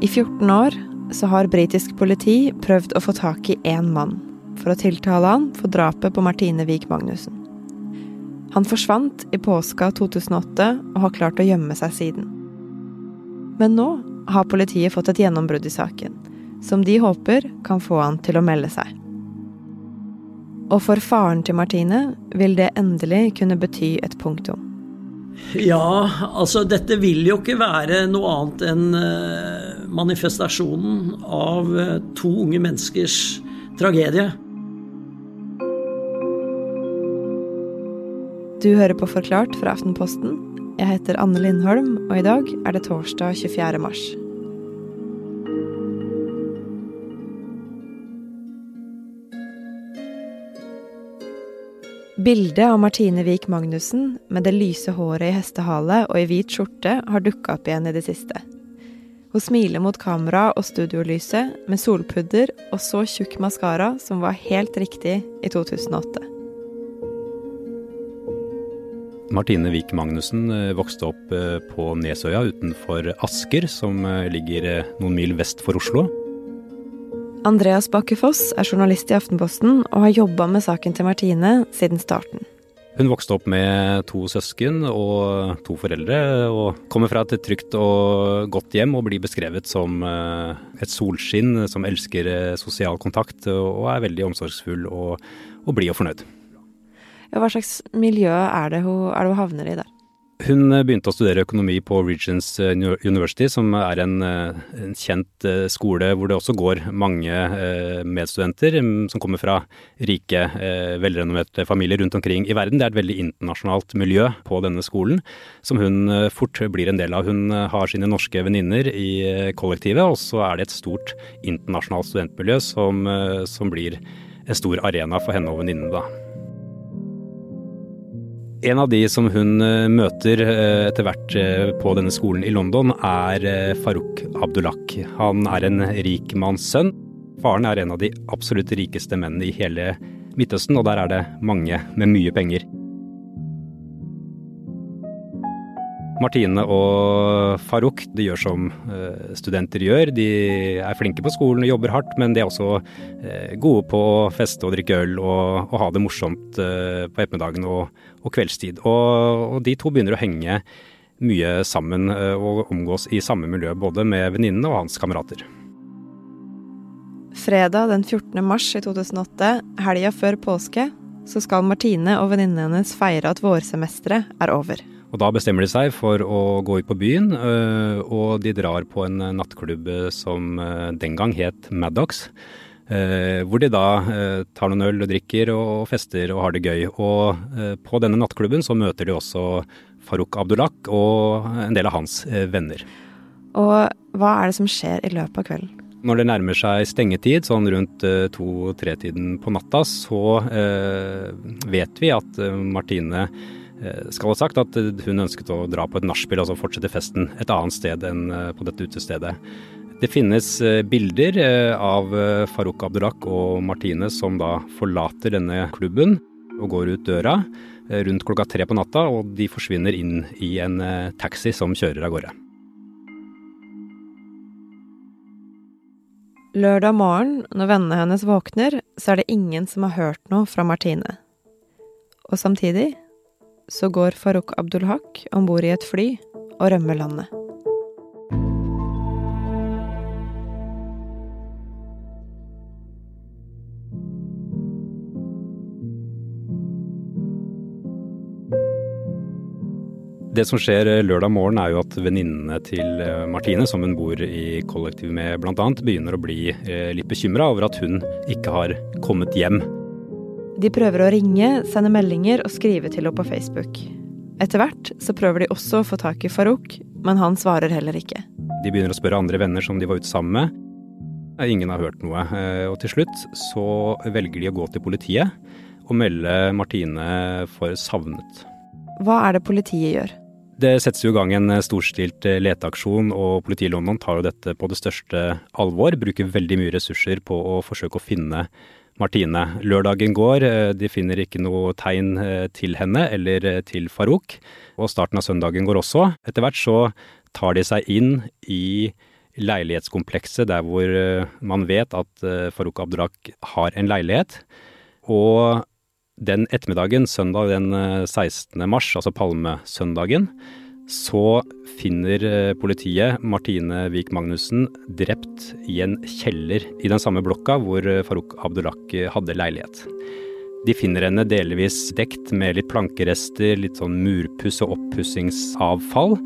I 14 år så har britisk politi prøvd å få tak i én mann for å tiltale han for drapet på Martine Wiik Magnussen. Han forsvant i påska 2008 og har klart å gjemme seg siden. Men nå har politiet fått et gjennombrudd i saken, som de håper kan få han til å melde seg. Og for faren til Martine vil det endelig kunne bety et punktum. Ja, altså dette vil jo ikke være noe annet enn eh, manifestasjonen av eh, to unge menneskers tragedie. Du hører på Forklart fra Aftenposten. Jeg heter Anne Lindholm, og i dag er det torsdag 24. mars. Bildet av Martine Wiik Magnussen med det lyse håret i hestehale og i hvit skjorte har dukka opp igjen i det siste. Hun smiler mot kamera og studiolyset med solpudder og så tjukk maskara som var helt riktig i 2008. Martine Wiik Magnussen eh, vokste opp eh, på Nesøya utenfor Asker, som eh, ligger noen mil vest for Oslo. Andreas Bakke-Foss er journalist i Aftenposten og har jobba med saken til Martine siden starten. Hun vokste opp med to søsken og to foreldre, og kommer fra et trygt og godt hjem og blir beskrevet som eh, et solskinn som elsker eh, sosial kontakt og er veldig omsorgsfull og, og blid og fornøyd. Ja, hva slags miljø er det hun, er det hun havner i der? Hun eh, begynte å studere økonomi på Regents eh, University, som er en, eh, en, kjent skole hvor det også går mange medstudenter mm, som kommer fra rike, velrenommerte familier rundt omkring i verden. Det er et veldig internasjonalt miljø på denne skolen, som hun fort blir en del av. Hun har sine norske venninner i kollektivet, og så er det et stort internasjonalt studentmiljø som, som blir en stor arena for henne og venninnene, da. En av de som hun eh, møter eh, etter hvert eh, på denne skolen i London, er Farouk Abdullah. Han er en rik manns sønn. Faren er en av de absolutt rikeste mennene i hele Midtøsten, og der er det mange med mye penger. Martine og Farouk de gjør som eh, studenter gjør. De er flinke på skolen og jobber hardt, men de er også eh, gode på å feste og drikke øl og, og ha det morsomt eh, på ettermiddagen og, og kveldstid. Og, og, de to begynner å henge mye sammen og omgås i samme miljø, både med venninnene og hans kamerater. Fredag den 14. mars i 2008, helga før påske, så skal Martine og venninnene hennes feire at vårsemesteret er over. Og da bestemmer de seg for å gå ut på byen, øh, og de drar på en nattklubb som øh, den gang het Maddox. Øh, hvor de da tar noen øl og drikker og fester og har det gøy. Og på denne nattklubben så møter de også Farouk Abdullah og en del av hans venner. Og hva er det som skjer i løpet av kvelden? Når det nærmer seg stengetid, sånn rundt to-tre-tiden på natta, så vet vi at Martine Eh, skal ha sagt at hun ønsket å dra på et nachspiel, altså fortsette festen et annet sted enn eh, på dette utestedet. Det finnes eh, bilder av Farouk Abdurak og Martine som da forlater denne klubben og går ut døra rundt klokka tre på natta, og de forsvinner inn i en taxi som kjører av gårde. Lørdag morgen, når vennene hennes våkner, så er det ingen som har hørt noe fra Martine. Og samtidig så går Farouk Abdulhak om bord i et fly og rømmer landet. Det som skjer lørdag morgen er jo at venninnene til eh, Martine, som hun bor i kollektiv med bl.a., begynner å bli eh, litt bekymra over at hun ikke har kommet hjem. De prøver å ringe, sende meldinger og skrive til henne på Facebook. Etter hvert så prøver de også å få tak i Farouk, men han svarer heller ikke. De begynner å spørre andre venner som de var ute sammen med. Ingen har hørt noe. Eh, og til slutt så velger de å gå til politiet og melde Martine for savnet. Hva er det politiet gjør? Det settes jo i gang en storstilt eh, leteaksjon, og politiet i London tar jo dette på det største alvor. Bruker veldig mye ressurser på å forsøke å finne Martine. Lørdagen går, eh, de finner ikke noe tegn eh, til henne eller eh, til Farouk. Og starten av søndagen går også. Etter hvert så tar de seg inn i leilighetskomplekset der hvor man vet at Farouk Abdurak har en leilighet. Og den ettermiddagen, søndag den 16. mars, altså palmesøndagen, så finner eh, politiet Martine Wiik Magnussen drept i en kjeller i den samme blokka hvor eh, Farouk Abdullak hadde leilighet. De finner henne delvis dekt med litt plankerester, litt sånn murpuss og oppussingsavfall.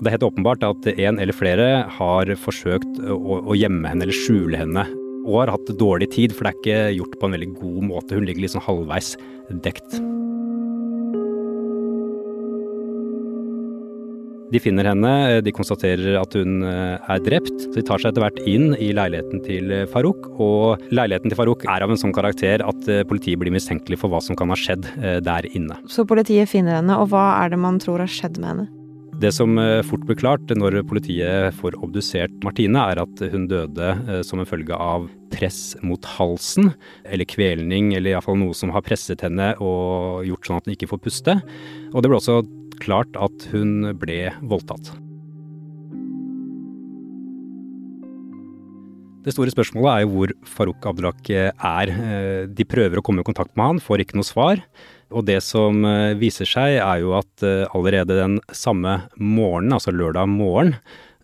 Det er helt åpenbart at en eller flere har forsøkt å, gjemme henne eller skjule henne. Og har hatt dårlig tid, for det er ikke gjort på en veldig god måte. Hun ligger sånn halvveis dekt. De finner henne, de konstaterer at hun eh, er drept. Så de tar seg etter hvert inn i leiligheten til eh, Farouk. Og leiligheten til Farouk er av en sånn karakter at eh, politiet blir mistenkelig for hva som kan ha skjedd der inne. Så politiet finner henne, og hva er det man tror har skjedd med henne? Det som fort blir klart når politiet får obdusert Martine, er at hun døde som en følge av press mot halsen, eller kvelning, eller iallfall noe som har presset henne og gjort sånn at hun ikke får puste. Og det ble også klart at hun ble voldtatt. Det store spørsmålet er jo hvor Farouk Abdelak er. De prøver å komme i kontakt med han, får ikke noe svar. Og det som viser seg, er jo at allerede den samme morgenen, altså lørdag morgen,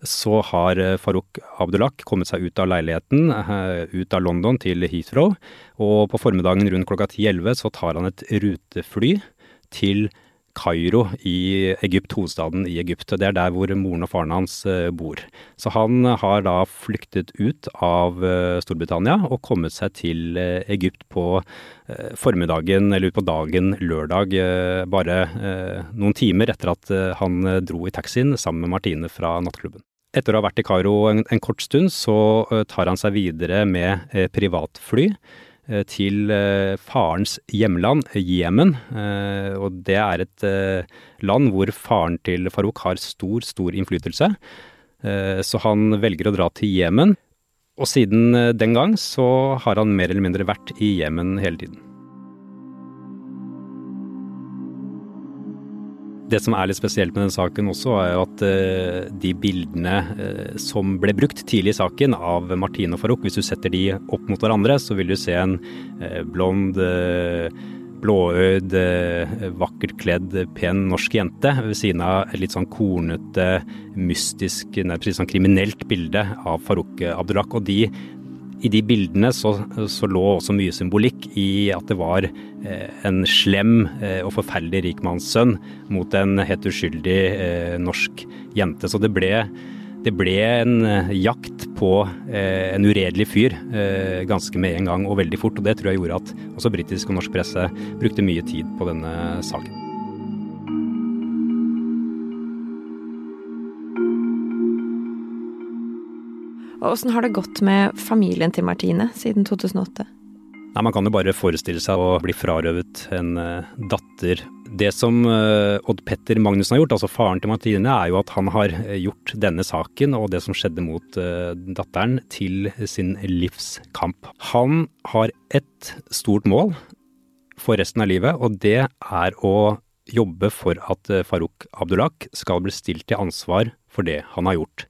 så har Farouk Abdelak kommet seg ut av leiligheten, ut av London til Heathrow. Og på formiddagen rundt klokka 10-11 så tar han et rutefly til Kairo i Egypt, hovedstaden i Egypt. Det er der hvor moren og faren hans eh, bor. Så han har da flyktet ut av eh, Storbritannia og kommet seg til eh, Egypt på formiddagen, eller ut på dagen lørdag, bare noen timer etter at han dro i taxien sammen med Martine fra nattklubben. Etter å ha vært i Kairo en, en kort stund, så tar han seg videre med privatfly til eh, farens hjemland, Jemen. Eh, og det er et land hvor faren til Farouk har stor, stor innflytelse. Så han velger å dra til Jemen. Og siden den gang så har han mer eller mindre vært i Jemen hele tiden. Det som er litt spesielt med den saken også, er at uh, de bildene uh, som ble brukt tidlig i saken av Martine og Farouk, hvis du setter de opp mot hverandre, så vil du se en uh, blond, blåøyd, vakkert kledd, pen norsk jente ved siden av et litt sånn kornete, mystisk, nærmest sånn kriminelt bilde av Farouk Abdullah. Og de i de bildene så, så, lå også mye symbolikk i at det var eh, en slem eh, og forferdelig rikmannssønn mot en helt uskyldig eh, norsk jente. Så det ble, det ble en jakt på en uredelig fyr ganske med en gang og veldig fort. Og det tror jeg gjorde at også britisk og norsk presse brukte mye tid på denne saken. Og åssen har det gått med familien til Martine siden 2008? Nei, Man kan jo bare forestille seg å bli frarøvet en uh, datter. Det som uh, Odd Petter Magnussen har gjort, altså faren til Martine, er jo at han har eh, gjort denne saken og det som skjedde mot datteren, til sin livskamp. Han har ett stort mål for resten av livet, og det er å jobbe for at Farouk Abdullah skal bli stilt til ansvar for det han har gjort.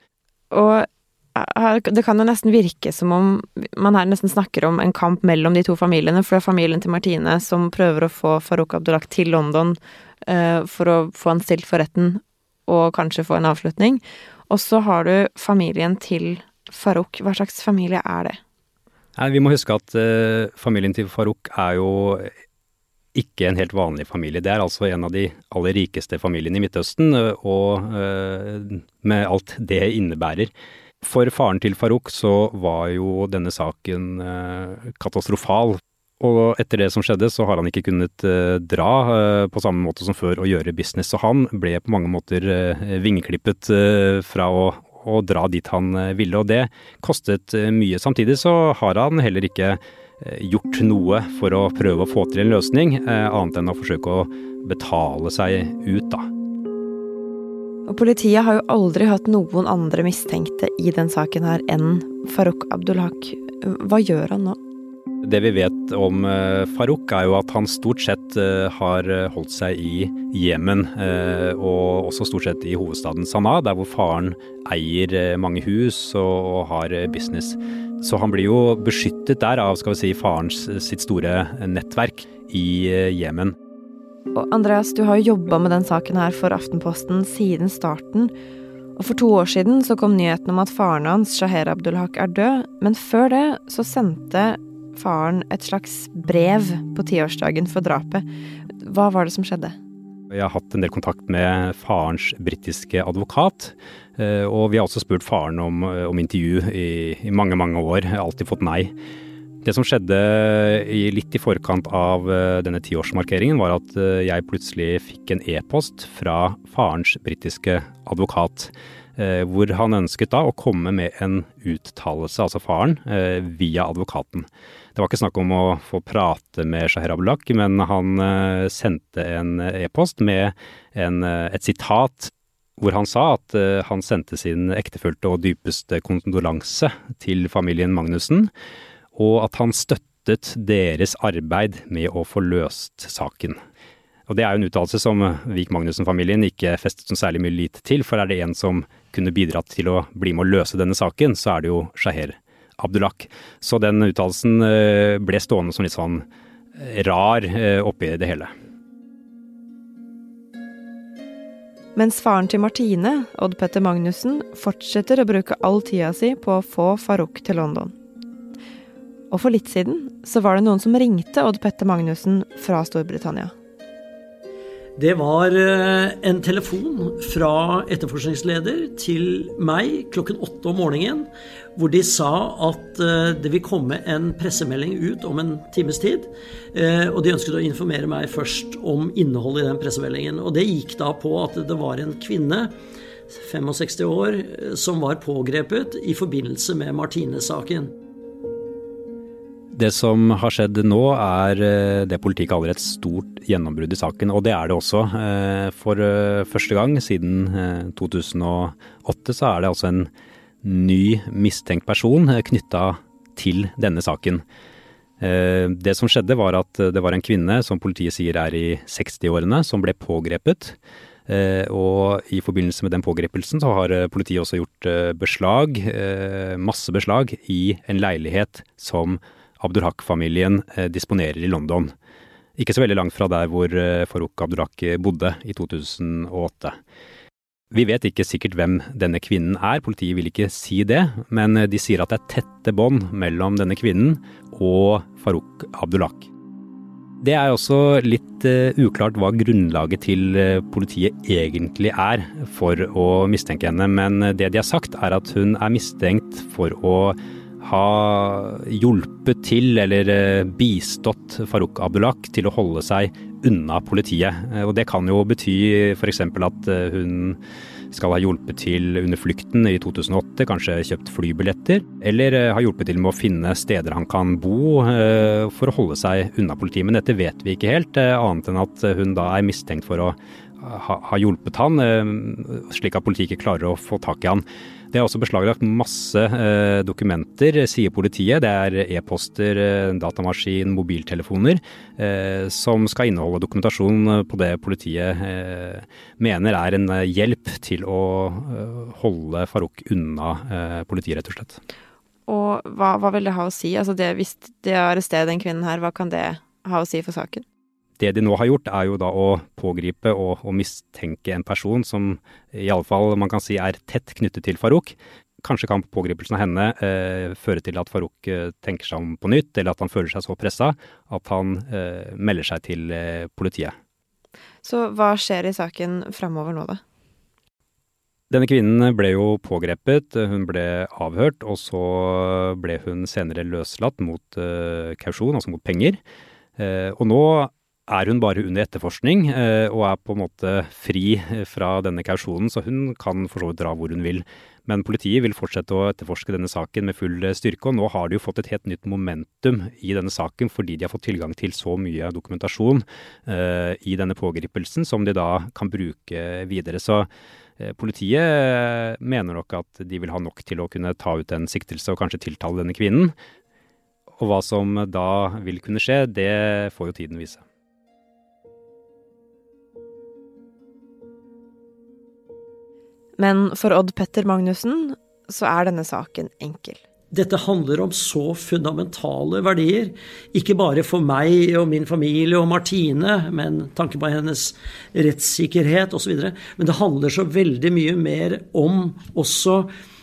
Og det kan jo nesten virke som om man her nesten snakker om en kamp mellom de to familiene, for det er familien til Martine som prøver å få Farouk Abdullah til London uh, for å få han stilt for retten og kanskje få en avslutning. Og så har du familien til Farouk. Hva slags familie er det? Nei, vi må huske at uh, familien til Farouk er jo ikke en helt vanlig familie. Det er altså en av de aller rikeste familiene i Midtøsten, og uh, med alt det innebærer. For faren til Farouk så var jo denne saken eh, katastrofal. Og etter det som skjedde, så har han ikke kunnet eh, dra eh, på samme måte som før og gjøre business. Så han ble på mange måter vingeklippet fra å, å dra dit han ville, og det kostet mye. Samtidig så har han heller ikke gjort noe for å prøve å få til en løsning, annet enn å forsøke å betale seg ut, da. Og politiet har jo aldri hatt noen andre mistenkte i den saken her enn Farouk Abdulhak. Hva gjør han nå? Det vi vet om eh, Farouk er jo at han stort sett eh, har eh, holdt seg i Jemen, og også stort sett i hovedstaden Sanaa, der hvor faren eier mange hus og har business. Så han blir jo beskyttet der av skal vi si, farens sitt store nettverk i Jemen. Og Andreas, du har jo jobba med den saken her for Aftenposten siden starten. Og For to år siden så kom nyheten om at faren hans, Shaher Abdulhak, er død. Men før det så sendte faren et slags brev på tiårsdagen for drapet. Hva var det som skjedde? Jeg har hatt en del kontakt med farens britiske advokat. Eh, og vi har også spurt faren om, om intervju i, i, mange, mange år. Jeg har alltid fått nei. Det som skjedde litt i forkant av eh, denne tiårsmarkeringen, var at eh, jeg plutselig fikk en e-post fra farens britiske advokat. Hvor han ønsket da å komme med en uttalelse, altså faren, via advokaten. Det var ikke snakk om å få prate med Shaher Abulak, men han eh, sendte en e-post med en, eh, et sitat hvor han sa at eh, han sendte sin ektefølte og dypeste kondolanse til familien Magnussen, og at han støttet deres arbeid med å få løst saken. Og Det er jo en uttalelse som Vik Magnussen-familien ikke festet så særlig mye lit til, for er det en som kunne bidratt til å bli med å løse denne saken, så er det jo Shaher Abdullah. Så den uttalelsen eh, ble stående som litt sånn eh, rar eh, oppi det hele. Mens faren til Martine, Odd Petter Magnussen, fortsetter å bruke all tida si på å få Farouk til London. Og for litt siden så var det noen som ringte Odd Petter Magnussen fra Storbritannia. Det var eh, en telefon fra etterforskningsleder til meg klokken åtte om morgenen, hvor de sa at eh, det vil komme en pressemelding ut om en times tid. Eh, og de ønsket å informere meg først om innholdet i den pressemeldingen. Og det gikk da på at det var en kvinne 65 år, som var pågrepet i forbindelse med Martine-saken. Det som har skjedd nå, er eh, det politiet kaller et stort gjennombrudd i saken. Og det er det også. Eh, for eh, første gang siden 2008 så er det altså en ny mistenkt person knytta til denne saken. Det som skjedde var at det var en kvinne som politiet sier er i 60-årene, som ble pågrepet. Og i forbindelse med den pågrepelsen så har politiet også gjort beslag, masse beslag, i en leilighet som Abdurhak-familien eh, disponerer i London. Ikke så veldig langt fra der hvor eh, Farouk Abdurhak eh, bodde i 2008. Vi vet ikke sikkert hvem denne kvinnen er, politiet vil ikke si det, men de sier at det er tette bånd mellom denne kvinnen og Farouk Abdullah. Det er også litt uklart hva grunnlaget til politiet egentlig er for å mistenke henne, men det de har sagt er at hun er mistenkt for å ha hjulpet til eller eh, bistått Farouk Abdullah til å holde seg unna politiet. Eh, og det kan jo bety f.eks. at eh, hun skal ha hjulpet til under flukten i 2008, kanskje kjøpt flybilletter, eller har hjulpet til med å finne steder han kan bo for å holde seg unna politiet. Men dette vet vi ikke helt, annet enn at hun da er mistenkt for å ha hjulpet han, slik at politiet klarer å få tak i han. Det er også beslaglagt masse eh, dokumenter, sier politiet. Det er e-poster, eh, datamaskin, mobiltelefoner, eh, som skal inneholde dokumentasjon på det politiet eh, mener er en eh, hjelp til å eh, holde Farouk unna politiet, rett og slett. Og hva, hva, vil det ha å si? Altså det, hvis de arresterer den kvinnen her, hva kan det ha å si for saken? Det de nå har gjort, er jo da å pågripe og, og mistenke en person som i alle fall man kan si er tett knyttet til Farouk. Kanskje kan pågripelsen av henne eh, føre til at Farouk eh, tenker seg om på nytt, eller at han føler seg så pressa at han eh, melder seg til eh, politiet. Så hva skjer i saken framover nå, da? Denne kvinnen ble jo pågrepet, hun ble avhørt, og så ble hun senere løslatt mot uh, kausjon, altså mot penger. Uh, og nå er hun bare under etterforskning eh, og er på en måte fri fra denne kausjonen, så hun kan for så vidt dra hvor hun vil. Men politiet vil fortsette å etterforske denne saken med full styrke, og nå har de jo fått et helt nytt momentum i denne saken fordi de har fått tilgang til så mye dokumentasjon i denne pågripelsen som de da kan bruke videre. Så politiet mener nok at de vil ha nok til å kunne ta ut en siktelse og kanskje tiltale denne kvinnen. Og hva som da vil kunne skje, det får jo tiden vise. Men for Odd Petter Magnussen så er denne saken enkel. Dette handler om så fundamentale verdier, ikke bare for meg og min familie og Martine, men tanke på hennes rettssikkerhet osv., men det handler så veldig mye mer om også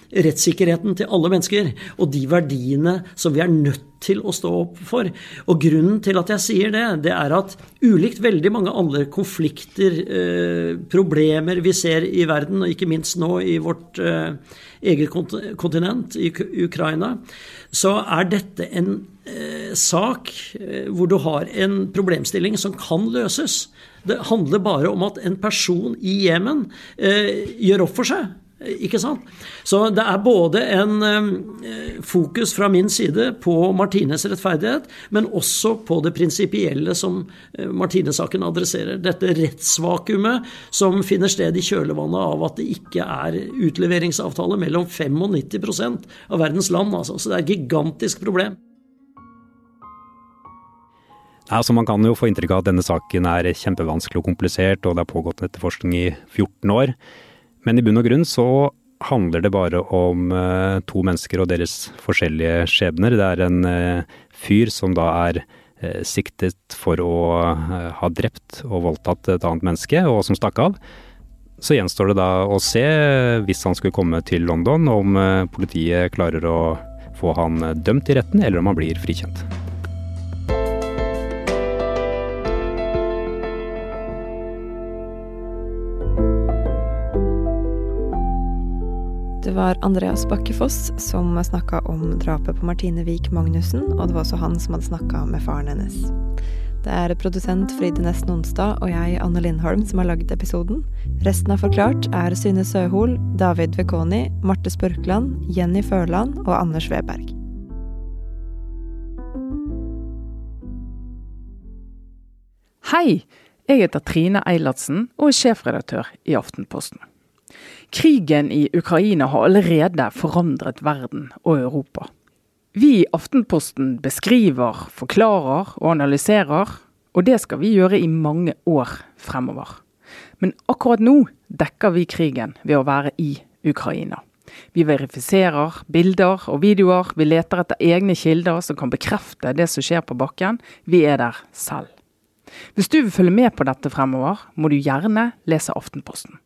rettssikkerheten til alle mennesker, og de verdiene som vi er nødt til å stå opp for. Og grunnen til at jeg sier det, det er at ulikt veldig mange andre konflikter, eh, problemer vi ser i verden, og ikke minst nå i vårt eh, eget kontinent, i Ukraina, så er dette en eh, sak eh, hvor du har en problemstilling som kan løses. Det handler bare om at en person i Jemen eh, gjør opp for seg. Ikke sant? Så det er både en eh, fokus fra min side på Martines rettferdighet, men også på det prinsipielle som eh, Martine-saken adresserer. Dette rettsvakuumet som finner sted i kjølvannet av at det ikke er utleveringsavtale mellom 95% av verdens land. Altså. Så det er et gigantisk problem. Altså, man kan jo få inntrykk av at denne saken er kjempevanskelig og komplisert, og det har pågått etterforskning i 14 år. Men i bunn og grunn så handler det bare om uh, to mennesker og deres forskjellige skjebner. Det er en uh, fyr som da er uh, siktet for å ha drept og voldtatt et annet menneske, og som stakk av. Så gjenstår det da å se, hvis han skulle komme til London, om politiet klarer å få han dømt i retten, eller om han blir frikjent. Var Andreas Bakkefoss som snakka om drapet på Martine Wiik Magnussen, og det var også han som hadde snakka med faren hennes. Det er produsent Fride Nesten Onsdag og jeg, Anne Lindholm, som har lagd episoden. Resten av Forklart er Synne Søhol, David Vekoni, Marte Spurkland, Jenny Førland og Anders Weberg. Hei, jeg heter Trine Eilertsen og er sjefredaktør i Aftenposten. Krigen i Ukraina har allerede forandret verden og Europa. Vi i Aftenposten beskriver, forklarer og analyserer, og det skal vi gjøre i mange år fremover. Men akkurat nå dekker vi krigen ved å være i Ukraina. Vi verifiserer bilder og videoer, vi leter etter egne kilder som kan bekrefte det som skjer på bakken. Vi er der selv. Hvis du vil følge med på dette fremover, må du gjerne lese Aftenposten.